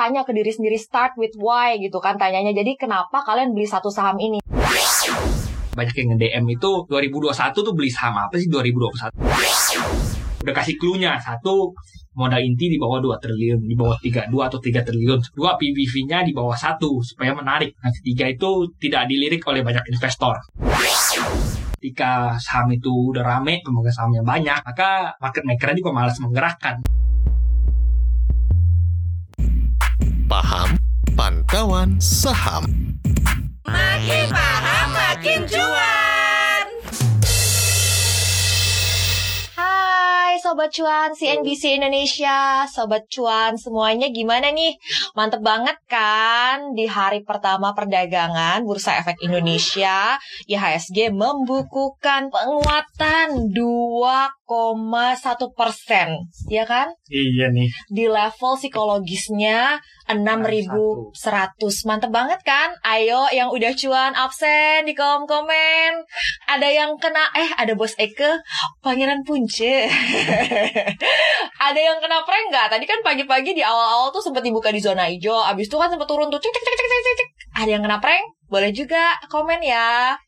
tanya ke diri sendiri start with why gitu kan tanyanya. Jadi kenapa kalian beli satu saham ini? banyak yang nge-DM itu 2021 tuh beli saham apa sih 2021 udah kasih clue-nya. Satu modal inti di bawah 2 triliun di bawah 3 2 atau 3 triliun. Dua PBV-nya di bawah satu supaya menarik. Nah ketiga itu tidak dilirik oleh banyak investor. Ketika saham itu udah rame pemegang sahamnya banyak maka market maker juga malas menggerakkan Paham Pantauan Saham Makin paham makin cuan. Hai Sobat Cuan CNBC Indonesia Sobat Cuan semuanya gimana nih? Mantep banget kan? Di hari pertama perdagangan Bursa Efek Indonesia IHSG membukukan penguatan 2,1 persen Ya kan? iya nih Di level psikologisnya 6100 Mantep banget kan? Ayo yang udah cuan absen di kolom komen Ada yang kena Eh ada bos Eke Pangeran Punce Ada yang kena prank nggak? Tadi kan pagi-pagi di awal-awal tuh sempat dibuka di zona hijau Abis itu kan sempat turun tuh cek cek cek cek cek cek Ada yang kena prank? Boleh juga komen ya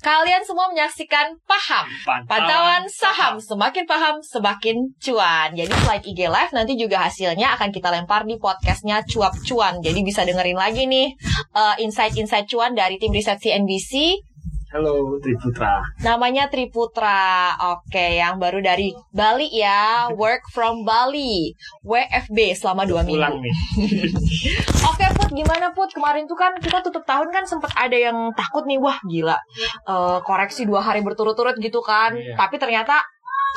Kalian semua menyaksikan Paham Pantauan saham semakin paham semakin cuan. Jadi selain IG Live nanti juga hasilnya akan kita lempar di podcastnya Cuap Cuan. Jadi bisa dengerin lagi nih uh, insight-insight cuan dari tim riset CNBC. Halo Triputra Namanya Triputra. Oke, yang baru dari Bali ya. Work from Bali. WFB selama dua pulang minggu. nih Oke Put, gimana Put? Kemarin tuh kan kita tutup tahun kan sempat ada yang takut nih, wah gila. Eh, koreksi dua hari berturut-turut gitu kan. Iya. Tapi ternyata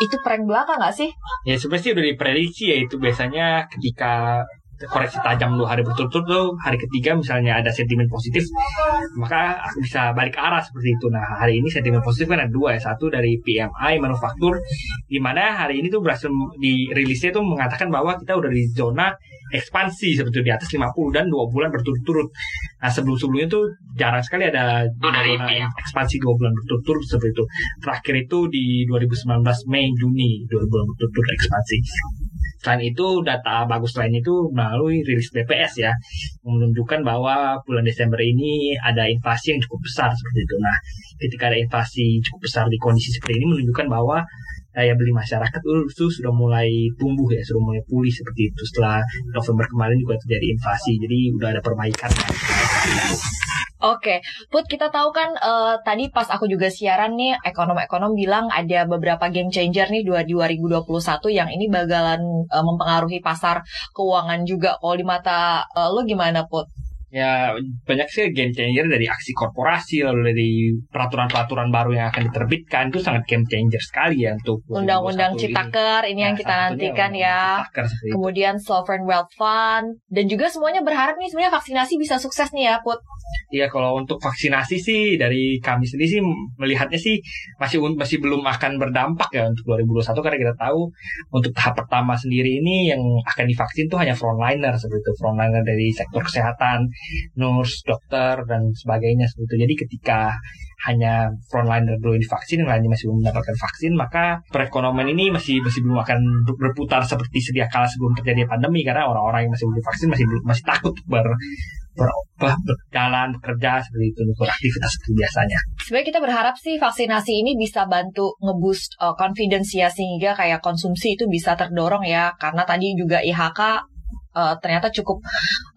itu prank belaka nggak sih? Ya sebenarnya sih udah diprediksi ya itu biasanya ketika koreksi tajam dua hari berturut-turut tuh hari ketiga misalnya ada sentimen positif maka bisa balik arah seperti itu. Nah hari ini sentimen positif kan ada dua ya satu dari PMI manufaktur di mana hari ini tuh berhasil di rilisnya tuh mengatakan bahwa kita udah di zona ekspansi sebetulnya di atas 50 dan dua bulan berturut-turut. Nah sebelum-sebelumnya tuh jarang sekali ada zona ekspansi dua bulan berturut-turut seperti itu. Terakhir itu di 2019 Mei Juni dua bulan berturut-turut ekspansi. Selain itu data bagus lain itu melalui rilis BPS ya menunjukkan bahwa bulan Desember ini ada inflasi yang cukup besar seperti itu. Nah, ketika ada inflasi cukup besar di kondisi seperti ini menunjukkan bahwa daya beli masyarakat itu sudah mulai tumbuh ya, sudah mulai pulih seperti itu. Setelah November kemarin juga terjadi inflasi, jadi udah ada perbaikan. Oke, Put kita tahu kan eh, tadi pas aku juga siaran nih ekonom-ekonom bilang ada beberapa game changer nih dua 2021 yang ini bakalan eh, mempengaruhi pasar keuangan juga. Kalau di mata eh, lo gimana Put? Ya banyak sih game changer dari aksi korporasi lalu dari peraturan-peraturan baru yang akan diterbitkan itu sangat game changer sekali ya untuk 2021 Undang-undang ini. Citaker ini yang Nah, kita nantikan ya. Citaker itu. Kemudian Sovereign Wealth Fund dan juga semuanya berharap nih sebenarnya vaksinasi bisa sukses nih ya Put. Iya kalau untuk vaksinasi sih dari kami sendiri sih melihatnya sih masih masih belum akan berdampak ya untuk 2021 karena kita tahu untuk tahap pertama sendiri ini yang akan divaksin tuh hanya frontliner seperti itu frontliner dari sektor kesehatan, nurse, dokter dan sebagainya itu. Jadi ketika hanya frontliner dulu divaksin yang lainnya masih belum mendapatkan vaksin maka perekonomian ini masih masih belum akan ber- berputar seperti sedia kala sebelum terjadi pandemi karena orang-orang yang masih belum divaksin masih masih takut ber, ber, apa, berjalan bekerja seperti itu beraktivitas seperti biasanya. Sebenarnya kita berharap sih vaksinasi ini bisa bantu ngeboost uh, confidence ya sehingga kayak konsumsi itu bisa terdorong ya karena tadi juga IHK uh, ternyata cukup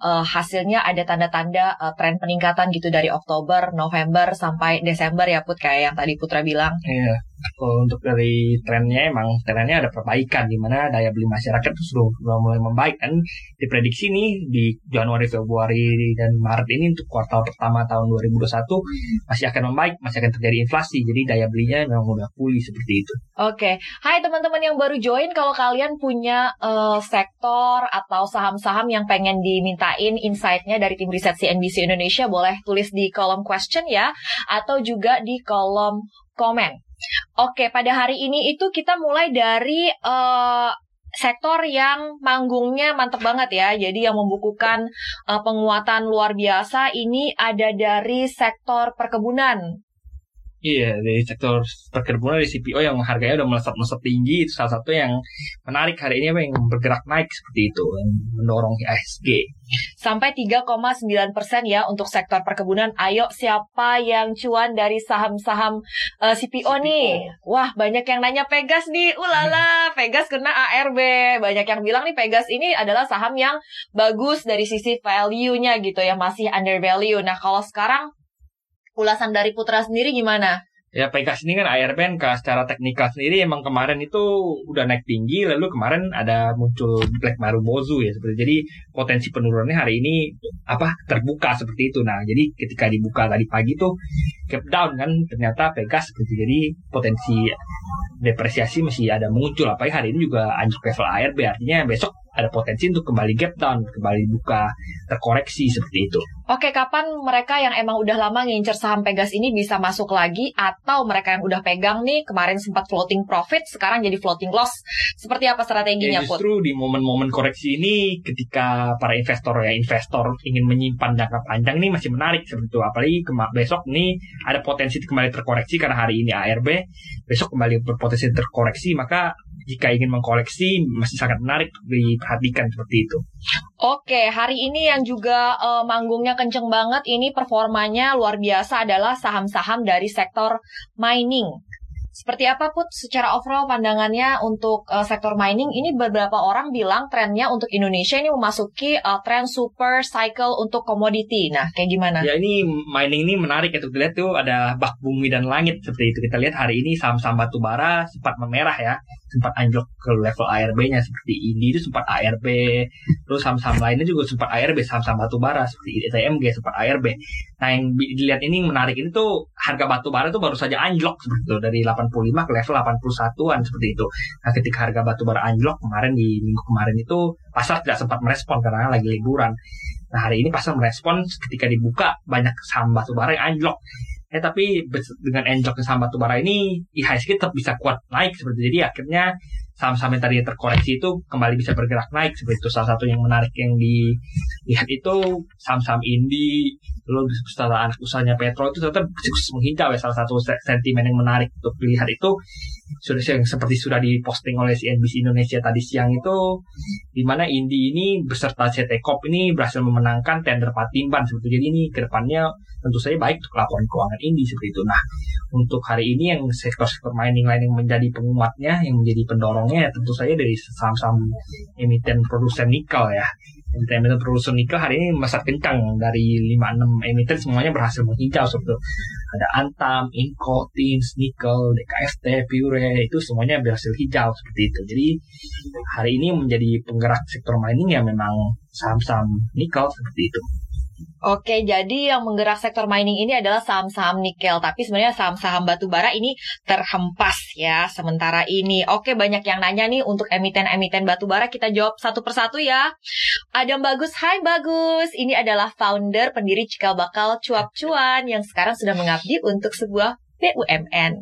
uh, hasilnya ada tanda-tanda uh, tren peningkatan gitu dari Oktober, November sampai Desember ya Put kayak yang tadi Putra bilang. Iya. Kalau untuk dari trennya emang trennya ada perbaikan di mana daya beli masyarakat itu sudah, sudah mulai membaik kan diprediksi nih di Januari, Februari dan Maret ini untuk kuartal pertama tahun 2021 masih akan membaik, masih akan terjadi inflasi. Jadi daya belinya memang udah pulih seperti itu. Oke, hai teman-teman yang baru join, kalau kalian punya uh, sektor atau saham-saham yang pengen dimintain insight-nya dari tim riset CNBC Indonesia, boleh tulis di kolom question ya, atau juga di kolom komen. Oke, pada hari ini itu kita mulai dari uh, sektor yang manggungnya mantep banget ya. Jadi yang membukukan uh, penguatan luar biasa ini ada dari sektor perkebunan. Iya, dari sektor perkebunan dari CPO yang harganya udah melesat-melesat tinggi itu salah satu yang menarik hari ini apa yang bergerak naik seperti itu yang mendorong IHSG. Sampai 3,9 persen ya untuk sektor perkebunan. Ayo siapa yang cuan dari saham-saham eh, CPO nih? Wah banyak yang nanya Pegas nih. Ulala, Pegas kena ARB. Banyak yang bilang nih Pegas ini adalah saham yang bagus dari sisi value-nya gitu ya masih under value. Nah kalau sekarang ulasan dari Putra sendiri gimana? Ya Pegas ini kan ARB kan secara teknikal sendiri emang kemarin itu udah naik tinggi lalu kemarin ada muncul Black Marubozu ya seperti jadi potensi penurunannya hari ini apa terbuka seperti itu. Nah, jadi ketika dibuka tadi pagi tuh gap down kan ternyata Pegas seperti jadi potensi depresiasi masih ada muncul apalagi hari ini juga anjlok level ARB artinya besok ada potensi untuk kembali gap down, kembali buka terkoreksi seperti itu. Oke, kapan mereka yang emang udah lama ngincer saham Pegas ini bisa masuk lagi atau mereka yang udah pegang nih kemarin sempat floating profit sekarang jadi floating loss. Seperti apa strateginya, Ya, Put? justru di momen-momen koreksi ini ketika para investor ya investor ingin menyimpan jangka panjang nih masih menarik seperti itu apalagi besok nih ada potensi kembali terkoreksi karena hari ini ARB besok kembali berpotensi terkoreksi maka jika ingin mengkoleksi masih sangat menarik diperhatikan seperti itu. Oke, hari ini yang juga eh, manggungnya kenceng banget ini performanya luar biasa adalah saham-saham dari sektor mining. Seperti apa Put secara overall pandangannya untuk eh, sektor mining ini beberapa orang bilang trennya untuk Indonesia ini memasuki eh, tren super cycle untuk komoditi. Nah, kayak gimana? Ya ini mining ini menarik ya untuk dilihat tuh ada bak bumi dan langit seperti itu. Kita lihat hari ini saham-saham batu bara sempat memerah ya, sempat anjlok ke level ARB-nya seperti ini itu sempat ARB. Terus saham-saham lainnya juga sempat ARB, saham-saham batu bara seperti ITMG sempat ARB. Nah yang dilihat ini menarik ini tuh harga batu bara tuh baru saja anjlok seperti itu dari 85 ke level 81-an seperti itu. Nah ketika harga batu bara anjlok kemarin di minggu kemarin itu pasar tidak sempat merespon karena lagi liburan. Nah hari ini pasar merespon ketika dibuka banyak saham batu bara yang anjlok. Eh tapi dengan anjloknya saham batu bara ini IHSG tetap bisa kuat naik seperti itu. Jadi akhirnya saham-saham yang tadi terkoreksi itu kembali bisa bergerak naik seperti itu. Salah satu yang menarik yang dilihat itu saham-saham Indi, beserta anak usahanya Petro itu terus menghijau ya salah satu se- sentimen yang menarik untuk dilihat itu sudah yang seperti sudah diposting oleh CNBC Indonesia tadi siang itu di mana Indi ini beserta CT Corp ini berhasil memenangkan tender Patimban seperti. Jadi ini ke depannya tentu saja baik untuk laporan keuangan Indi seperti itu. Nah untuk hari ini yang sektor-sektor mining lain yang menjadi penguatnya yang menjadi pendorongnya ya tentu saja dari saham-saham emiten produsen nikel ya emiten produsen nikel hari ini mesat kencang dari 5-6 emiten semuanya berhasil menghijau itu. ada Antam, Inco, Tins, Nickel, DKST, Pure itu semuanya berhasil hijau seperti itu. Jadi hari ini menjadi penggerak sektor mining ya memang saham-saham nikel seperti itu. Oke, jadi yang menggerak sektor mining ini adalah saham-saham nikel, tapi sebenarnya saham-saham batu bara ini terhempas ya sementara ini. Oke, banyak yang nanya nih untuk emiten-emiten batu bara, kita jawab satu persatu ya. Adam Bagus, hai Bagus. Ini adalah founder pendiri Cikal Bakal Cuap Cuan yang sekarang sudah mengabdi untuk sebuah BUMN.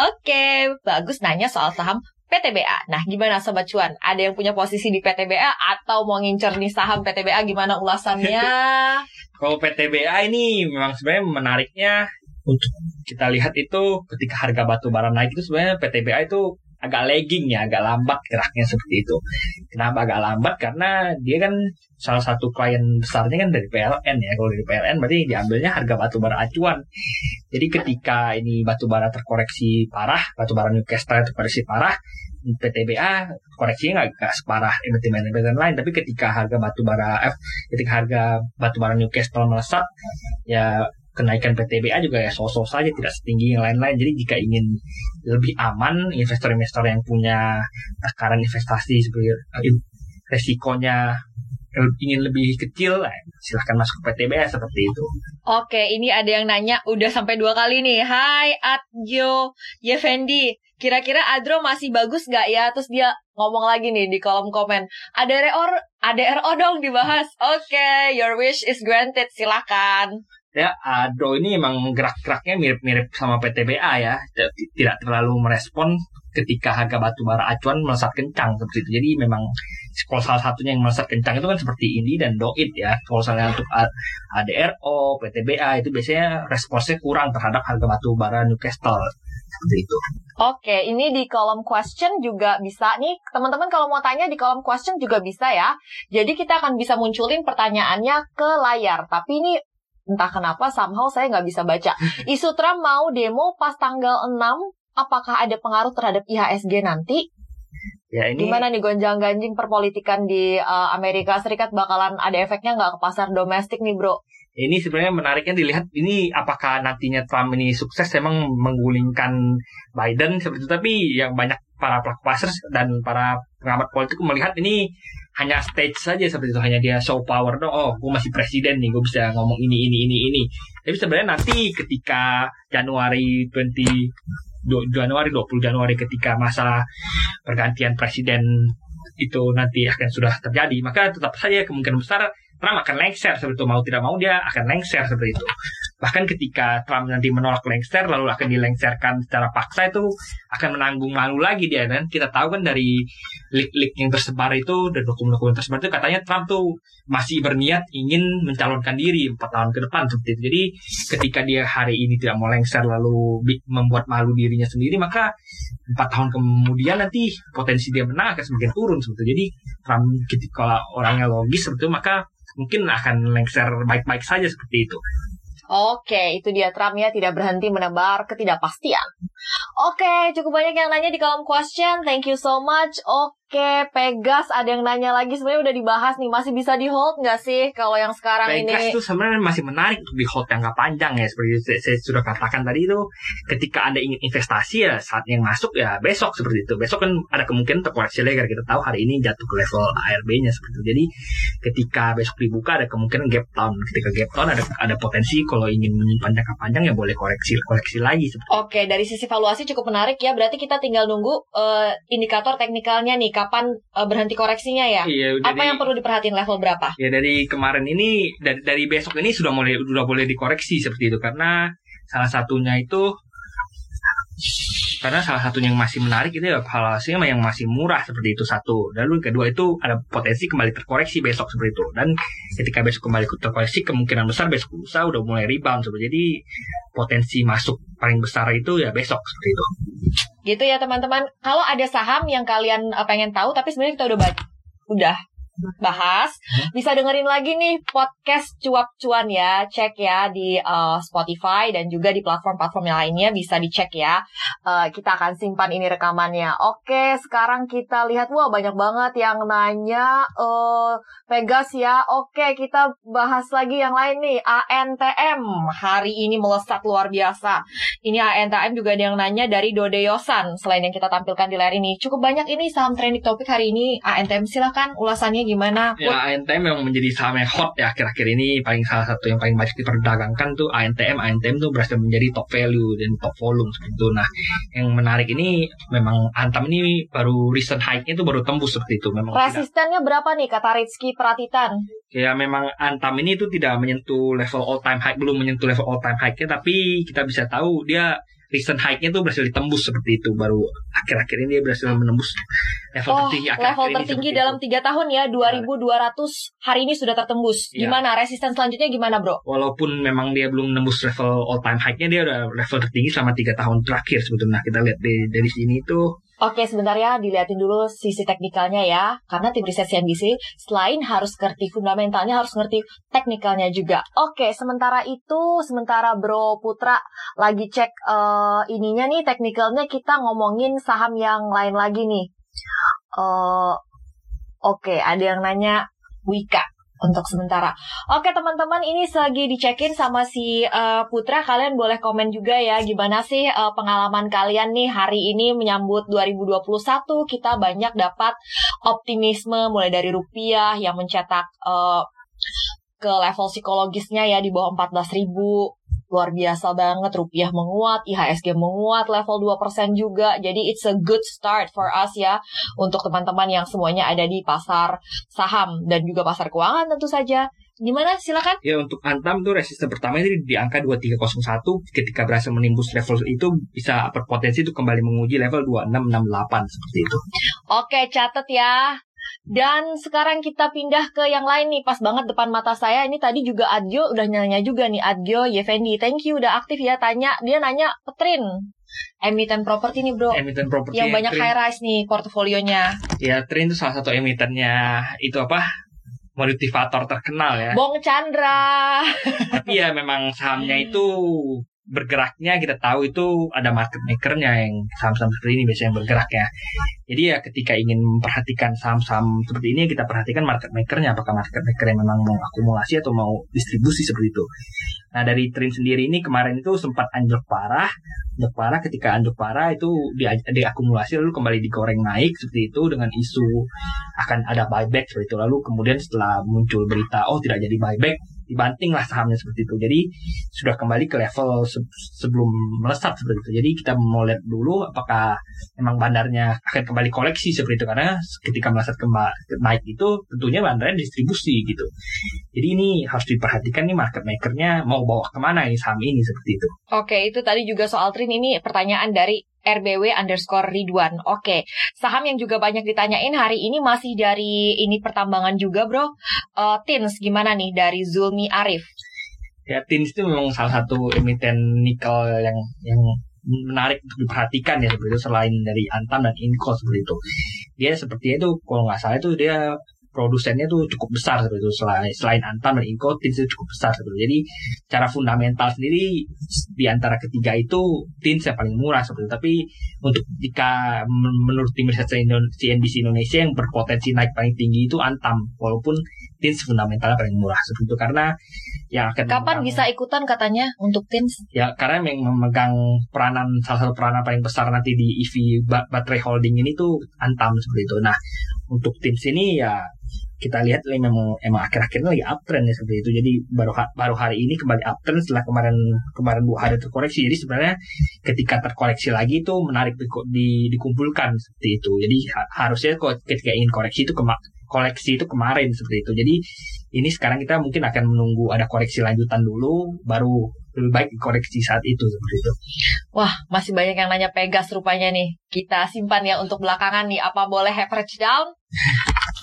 Oke, Bagus nanya soal saham PTBA. Nah, gimana Sobat Cuan? Ada yang punya posisi di PTBA atau mau ngincer nih saham PTBA? Gimana ulasannya? Kalau PTBA ini memang sebenarnya menariknya untuk kita lihat itu ketika harga batu bara naik itu sebenarnya PTBA itu agak lagging ya, agak lambat geraknya seperti itu. Kenapa agak lambat? Karena dia kan salah satu klien besarnya kan dari PLN ya. Kalau dari PLN berarti diambilnya harga batu bara acuan. Jadi ketika ini batu bara terkoreksi parah, batu bara Newcastle terkoreksi parah, PTBA koreksinya nggak separah emiten-emiten lain. Tapi ketika harga batu bara, eh, ketika harga batu bara Newcastle melesat, ya kenaikan PTBA juga ya sosok saja tidak setinggi yang lain-lain. Jadi jika ingin lebih aman, investor-investor yang punya takaran investasi seperti eh, resikonya ingin lebih kecil, eh, silahkan masuk ke PTBA seperti itu. Oke, ini ada yang nanya udah sampai dua kali nih. Hai Adjo Yefendi, kira-kira Adro masih bagus gak ya? Terus dia ngomong lagi nih di kolom komen. ADRO, ADRO dong dibahas. Oke, your wish is granted. Silahkan. Ya Ado ini emang gerak-geraknya mirip-mirip sama PTBA ya Tidak- terlalu merespon ketika harga batu bara acuan melesat kencang seperti itu jadi memang kalau salah satunya yang melesat kencang itu kan seperti ini dan Doit ya. Kalau misalnya untuk ADRO, PTBA itu biasanya responsnya kurang terhadap harga batu bara Newcastle seperti itu. Oke, ini di kolom question juga bisa nih. Teman-teman kalau mau tanya di kolom question juga bisa ya. Jadi kita akan bisa munculin pertanyaannya ke layar. Tapi ini entah kenapa somehow saya nggak bisa baca. Isu Trump mau demo pas tanggal 6. Apakah ada pengaruh terhadap IHSG nanti? Ya ini Gimana nih gonjang-ganjing perpolitikan di uh, Amerika Serikat bakalan ada efeknya nggak ke pasar domestik nih bro? ini sebenarnya menariknya dilihat ini apakah nantinya Trump ini sukses emang menggulingkan Biden seperti itu tapi yang banyak para pelaku pasar dan para pengamat politik melihat ini hanya stage saja seperti itu hanya dia show power dong oh gue masih presiden nih gue bisa ngomong ini ini ini ini. Tapi sebenarnya nanti ketika Januari 20 du- Januari 20 Januari ketika masa pergantian presiden itu nanti akan sudah terjadi maka tetap saja kemungkinan besar Trump akan lengser seperti itu. Mau tidak mau dia akan lengser seperti itu bahkan ketika Trump nanti menolak lengser lalu akan dilengserkan secara paksa itu akan menanggung malu lagi dia. Dan kita tahu kan dari leak-leak yang tersebar itu dan dokumen-dokumen tersebar itu katanya Trump tuh masih berniat ingin mencalonkan diri empat tahun ke depan seperti itu. Jadi ketika dia hari ini tidak mau lengser lalu membuat malu dirinya sendiri maka empat tahun kemudian nanti potensi dia menang akan semakin turun seperti itu. Jadi Trump ketika orangnya logis seperti itu maka mungkin akan lengser baik-baik saja seperti itu. Oke, itu dia Trump ya tidak berhenti menebar ketidakpastian. Oke, cukup banyak yang nanya di kolom question. Thank you so much. Oke, Pegas ada yang nanya lagi. Sebenarnya udah dibahas nih. Masih bisa di hold nggak sih kalau yang sekarang Pegas ini? itu sebenarnya masih menarik untuk di hold jangka panjang ya seperti saya, saya sudah katakan tadi itu ketika anda ingin investasi ya saat yang masuk ya besok seperti itu besok kan ada kemungkinan terkoreksi lagi karena kita tahu hari ini jatuh ke level ARB-nya seperti itu jadi ketika besok dibuka ada kemungkinan gap down ketika gap down ada ada potensi kalau ingin menyimpan jangka panjang ya boleh koreksi koreksi lagi seperti. Oke, dari sisi valuasi cukup menarik ya. Berarti kita tinggal nunggu eh, indikator teknikalnya nih, kapan eh, berhenti koreksinya ya? Iya, Apa jadi- yang perlu diperhatiin level berapa? Ya dari kemarin ini dari dari besok ini sudah mulai sudah boleh dikoreksi seperti itu karena salah satunya itu karena salah satunya yang masih menarik itu ya valuasinya yang masih murah seperti itu satu lalu kedua itu ada potensi kembali terkoreksi besok seperti itu dan ketika besok kembali terkoreksi kemungkinan besar besok lusa udah mulai rebound seperti itu. jadi potensi masuk paling besar itu ya besok seperti itu Gitu ya teman-teman. Kalau ada saham yang kalian eh, pengen tahu, tapi sebenarnya kita udah ba- udah bahas, bisa dengerin lagi nih podcast cuap cuan ya, cek ya di eh, Spotify dan juga di platform-platform yang lainnya bisa dicek ya. Eh, kita akan simpan ini rekamannya. Oke, sekarang kita lihat wah banyak banget yang nanya eh Pegas ya. Oke, kita bahas lagi yang lain nih. ANTM hari ini melesat luar biasa. Ini ANTM juga ada yang nanya dari Dodeyosan selain yang kita tampilkan di layar ini. Cukup banyak ini saham trending topik hari ini. ANTM silahkan ulasannya gimana? Put? Ya ANTM memang menjadi saham yang hot ya akhir-akhir ini paling salah satu yang paling banyak diperdagangkan tuh ANTM. ANTM tuh berhasil menjadi top value dan top volume seperti itu. Nah, yang menarik ini memang Antam ini baru recent high-nya itu baru tembus seperti itu. Memang tidak, Resistennya berapa nih kata Rizky Pratitan? ya memang Antam ini tuh tidak menyentuh level all time high, belum menyentuh level all time high-nya tapi kita bisa tahu dia recent high-nya tuh berhasil ditembus seperti itu baru akhir-akhir ini dia berhasil menembus level Oh, tertinggi akhir-akhir level ini tertinggi dalam tiga tahun ya, 2200 hari ini sudah tertembus. Iya. Gimana resisten selanjutnya gimana, Bro? walaupun memang dia belum nembus level all time high-nya dia udah level tertinggi selama tiga tahun terakhir sebetulnya kita lihat di, dari sini itu Oke, sebentar ya, dilihatin dulu sisi teknikalnya ya. Karena tim riset CNBC, selain harus ngerti fundamentalnya, harus ngerti teknikalnya juga. Oke, sementara itu, sementara Bro Putra lagi cek eh, ininya nih, teknikalnya kita ngomongin saham yang lain lagi nih. Eh, Oke, ada yang nanya Wika untuk sementara. Oke teman-teman, ini lagi dicekin sama si eh, Putra. Kalian boleh komen juga ya, gimana sih eh, pengalaman kalian nih hari ini menyambut 2021. Kita banyak dapat optimisme mulai dari rupiah yang mencetak eh, ke level psikologisnya ya di bawah 14.000 luar biasa banget rupiah menguat IHSG menguat level 2% juga. Jadi it's a good start for us ya untuk teman-teman yang semuanya ada di pasar saham dan juga pasar keuangan tentu saja. Gimana? Silakan. Ya untuk Antam tuh resisten pertama ini di angka 2301 ketika berhasil menimbus level itu bisa berpotensi itu kembali menguji level 2668 seperti itu. Oke catet ya Dan sekarang kita pindah ke yang lain nih, pas banget depan mata saya. Ini tadi juga Adjo udah nanya juga nih, Adjo Yevendi. Thank you udah aktif ya, tanya. Dia nanya, Petrin, emiten properti nih bro. Emiten properti yang banyak Trin. high rise nih portofolionya. Ya, Trin itu salah satu emitennya itu apa? Motivator terkenal ya. Bong Chandra. Tapi ya memang sahamnya itu bergeraknya kita tahu itu ada market makernya yang saham-saham seperti ini biasanya yang bergerak ya. Jadi ya ketika ingin memperhatikan saham-saham seperti ini kita perhatikan market makernya apakah market maker yang memang mau akumulasi atau mau distribusi seperti itu. Nah dari Trin sendiri ini kemarin itu sempat anjlok parah, anjlok parah ketika anjlok parah itu di, diakumulasi lalu kembali digoreng naik seperti itu dengan isu akan ada buyback seperti itu. Lalu kemudian setelah muncul berita oh tidak jadi buyback dibanting lah sahamnya seperti itu. Jadi sudah kembali ke level se- sebelum melesat seperti itu. Jadi kita mau lihat dulu apakah memang bandarnya akan kembali koleksi seperti itu karena ketika melesat kembali naik itu tentunya bandarnya distribusi gitu. Jadi ini harus diperhatikan nih market makernya mau bawa ke mana ini saham ini seperti itu. Oke, itu tadi juga soal Trin ini pertanyaan dari RBW underscore Ridwan. Oke, saham yang juga banyak ditanyain hari ini masih dari ini pertambangan juga bro. Eh, Tins gimana nih dari Zulmi Arif? Ya Tins itu memang salah satu emiten nikel yang yang menarik untuk diperhatikan ya seperti itu selain dari Antam dan Inco seperti itu. Dia sepertinya itu kalau nggak salah itu dia produsennya tuh cukup besar seperti itu selain selain Antam dan Inco Tins itu cukup besar seperti. Jadi secara fundamental sendiri di antara ketiga itu Tins yang paling murah seperti. Tapi untuk jika men- menurut tim riset CNBC Indonesia yang berpotensi naik paling tinggi itu Antam walaupun Tins fundamentalnya paling murah seperti itu karena yang akan Kapan memegang- bisa ikutan katanya untuk Tins? ya karena yang memegang peranan salah satu peranan paling besar nanti di EV ba- baterai holding ini tuh Antam seperti itu. Nah untuk tim sini ya kita lihat ini memang emang akhir-akhir ini lagi uptrend ya seperti itu. Jadi baru ha- baru hari ini kembali uptrend setelah kemarin kemarin dua hari terkoreksi. Jadi sebenarnya ketika terkoreksi lagi itu menarik di, di- dikumpulkan seperti itu. Jadi ha- harusnya kok ketika ingin koreksi itu kema- koleksi itu kemarin seperti itu. Jadi ini sekarang kita mungkin akan menunggu ada koreksi lanjutan dulu baru lebih baik koreksi saat itu seperti itu. Wah, masih banyak yang nanya Pegas rupanya nih. Kita simpan ya untuk belakangan nih. Apa boleh average down?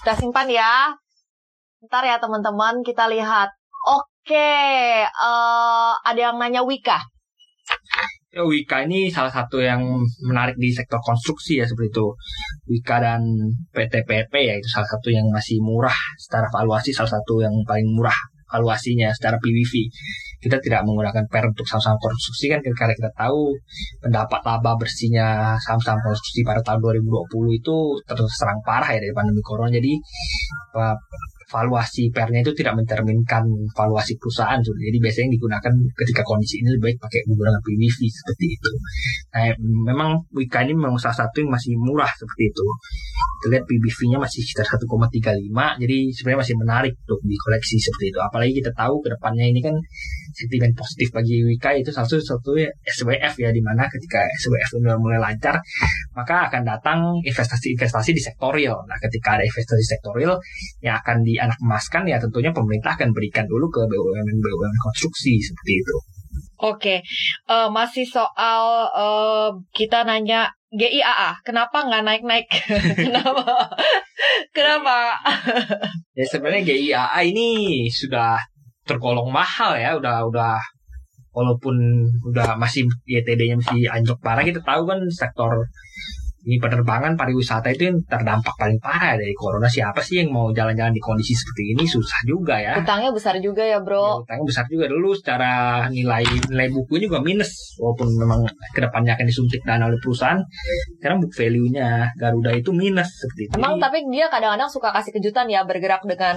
Kita simpan ya. Ntar ya teman-teman, kita lihat. Oke, eh, ada yang nanya Wika. Ya, Wika ini salah satu yang menarik di sektor konstruksi ya seperti itu. Wika dan PT PP ya itu salah satu yang masih murah secara valuasi salah satu yang paling murah valuasinya secara PBV. Kita tidak menggunakan per untuk saham-saham konstruksi kan karena kita tahu pendapat laba bersihnya saham-saham konstruksi pada tahun 2020 itu terserang parah ya dari pandemi corona. Jadi apa, valuasi pernya itu tidak mencerminkan valuasi perusahaan. Jadi biasanya yang digunakan ketika kondisi ini lebih baik pakai menggunakan PBV seperti itu. Nah, memang Wika ini memang salah satu yang masih murah seperti itu. Kita lihat PBV-nya masih sekitar 1,35, jadi sebenarnya masih menarik untuk dikoleksi seperti itu. Apalagi kita tahu ke depannya ini kan sentimen positif bagi Wika itu salah satu satu SWF ya, di mana ketika SWF sudah mulai lancar, maka akan datang investasi-investasi di sektor real. Nah, ketika ada investasi sektor real yang akan dianak emaskan ya tentunya pemerintah akan berikan dulu ke BUMN BUMN konstruksi seperti itu. Oke, eh, masih soal eh, kita nanya GIAA, kenapa nggak naik-naik? kenapa? kenapa? Ya sebenarnya GIAA ini sudah tergolong mahal ya, udah udah walaupun udah masih YTD-nya masih anjlok parah kita tahu kan sektor ini penerbangan pariwisata itu yang terdampak paling parah dari corona siapa sih yang mau jalan-jalan di kondisi seperti ini susah juga ya. Utangnya besar juga ya Ya, bro. utangnya besar juga dulu secara nilai nilai bukunya juga minus walaupun memang ke depannya akan disuntik dana oleh perusahaan sekarang book value-nya Garuda itu minus seperti itu. Emang tapi dia kadang-kadang suka kasih kejutan ya bergerak dengan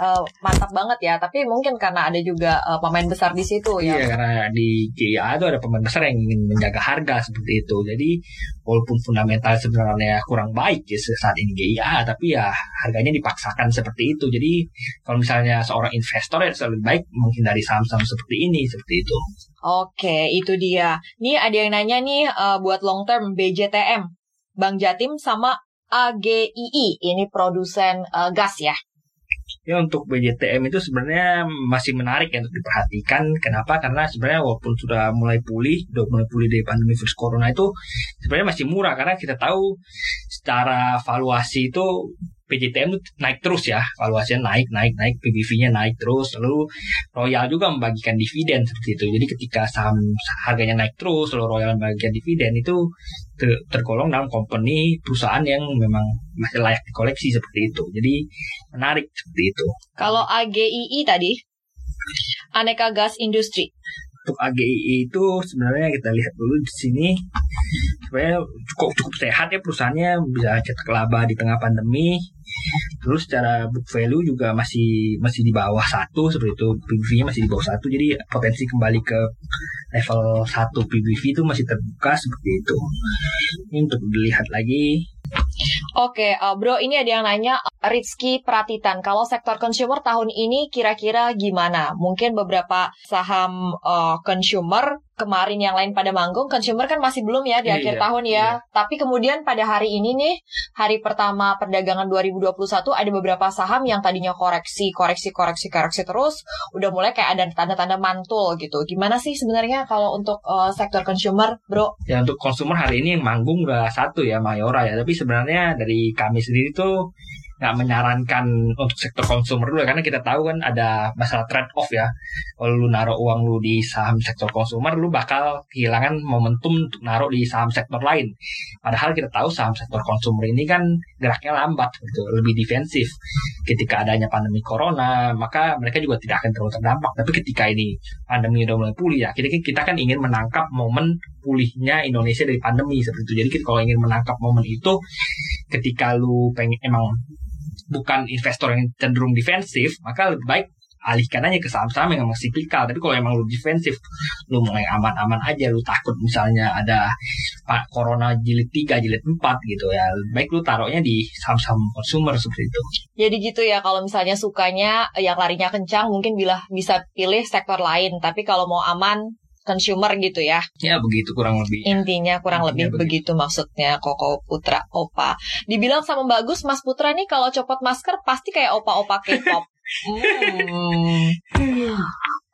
eh, mantap banget ya. Tapi mungkin karena ada juga eh, pemain besar di situ ya. Iya karena di GIA itu ada pemain besar yang ingin menjaga harga seperti itu. Jadi walaupun fundamental sebenarnya kurang baik ya saat ini GIA, tapi ya harganya dipaksakan seperti itu. Jadi kalau misalnya seorang investor ya lebih baik menghindari saham-saham seperti ini seperti itu. Oke, itu dia. Nih ada yang nanya nih eh, buat long term BJTM, Bang Jatim sama AGII. Ini produsen eh, gas ya. Ya untuk BJTM itu sebenarnya masih menarik ya untuk diperhatikan. Kenapa? Karena sebenarnya walaupun sudah mulai pulih, sudah mulai pulih dari pandemi virus corona itu sebenarnya masih murah karena kita tahu secara valuasi itu PJTM naik terus ya, valuasinya naik, naik, naik, PBV-nya naik terus. Lalu Royal juga membagikan dividen seperti itu. Jadi ketika saham harganya naik terus, lalu Royal membagikan dividen itu ter- tergolong dalam company perusahaan yang memang masih layak dikoleksi seperti itu. Jadi menarik seperti itu. Kalau AGII tadi, Aneka Gas Industri. Untuk AGII itu sebenarnya kita lihat dulu di sini. Sebenarnya cukup cukup sehat ya perusahaannya. Bisa cetak laba di tengah pandemi. Terus secara book value juga masih masih di bawah satu seperti itu. PBV-nya masih di bawah satu. Jadi potensi kembali ke level 1 PBV itu masih terbuka seperti itu. Ini untuk dilihat lagi Oke, eh, bro, ini ada yang nanya Rizky Pratitan. Kalau sektor consumer tahun ini kira-kira gimana? Mungkin beberapa saham eh, consumer kemarin yang lain pada manggung, consumer kan masih belum ya di Iya, akhir iya, tahun ya. iya. Tapi kemudian pada hari ini nih, hari pertama perdagangan 2021 ada beberapa saham yang tadinya koreksi, koreksi, koreksi, koreksi terus, udah mulai kayak ada tanda-tanda mantul gitu. Gimana sih sebenarnya kalau untuk eh, sektor consumer, bro? Ya untuk konsumer hari ini yang manggung udah satu ya Mayora ya. Tapi sebenarnya dari kami sendiri tuh nggak menyarankan untuk sektor konsumer dulu ya. karena kita tahu kan ada masalah trade off ya. Kalau lu naruh uang lu di saham sektor konsumer, lu bakal kehilangan momentum untuk naruh di saham sektor lain. Padahal kita tahu saham sektor konsumer ini kan geraknya lambat gitu, lebih defensif. Ketika adanya pandemi corona, maka mereka juga tidak akan terlalu terdampak. Tapi ketika ini pandemi udah mulai pulih ya, kita kita kan ingin menangkap momen pulihnya Indonesia dari pandemi seperti itu. Jadi kita kalau ingin menangkap momen itu, ketika lu pengen emang bukan investor yang cenderung defensif, maka lebih baik alihkan aja ke saham-saham yang emang siklikal. Tapi kalau emang lu defensif, lu mulai aman-aman aja, lu takut misalnya ada corona jilid 3, jilid 4 gitu ya. Baik lu taruhnya di saham-saham consumer seperti itu. Jadi gitu ya, kalau misalnya sukanya yang larinya kencang, mungkin bila bisa pilih sektor lain. Tapi kalau mau aman, consumer gitu ya. Ya begitu kurang lebih. Intinya kurang Intinya lebih begitu. maksudnya Koko Putra Opa. Dibilang sama bagus Mas Putra nih kalau copot masker pasti kayak opa-opa K-pop. Hmm.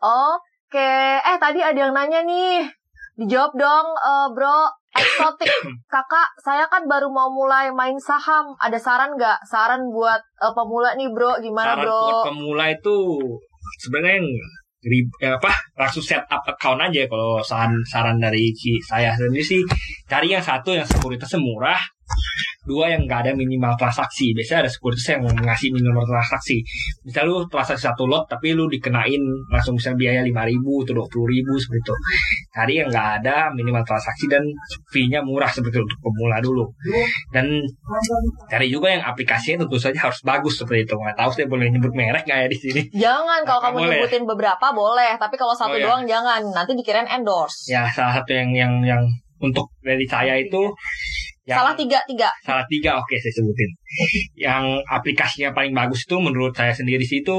Oke, eh tadi ada yang nanya nih. Dijawab dong, eh, bro. Eksotik, kakak, saya kan baru mau mulai main saham. Ada saran nggak? Saran buat eh, pemula nih, bro. Gimana, Saran bro? buat pemula itu sebenarnya rib- eh, apa langsung set up account aja. Kalau saran saran dari si- saya sendiri sih cari yang satu yang sekuritasnya murah dua yang nggak ada minimal transaksi biasanya ada sekuritas yang ngasih minimal transaksi misal lu transaksi satu lot tapi lu dikenain langsung bisa biaya lima ribu atau dua puluh ribu seperti itu cari yang nggak ada minimal transaksi dan fee-nya murah seperti itu untuk pemula dulu dan cari juga yang aplikasinya tentu saja harus bagus seperti itu nggak tahu saya boleh nyebut merek nggak ya di sini Jangan kalau kamu boleh. nyebutin beberapa boleh, tapi kalau satu Oh, ya. doang jangan. Nanti dikirain endorse. ya salah satu yang yang yang untuk dari saya itu yang Salah tiga tiga. salah tiga oke saya sebutin. Yang aplikasinya paling bagus itu menurut saya sendiri sih itu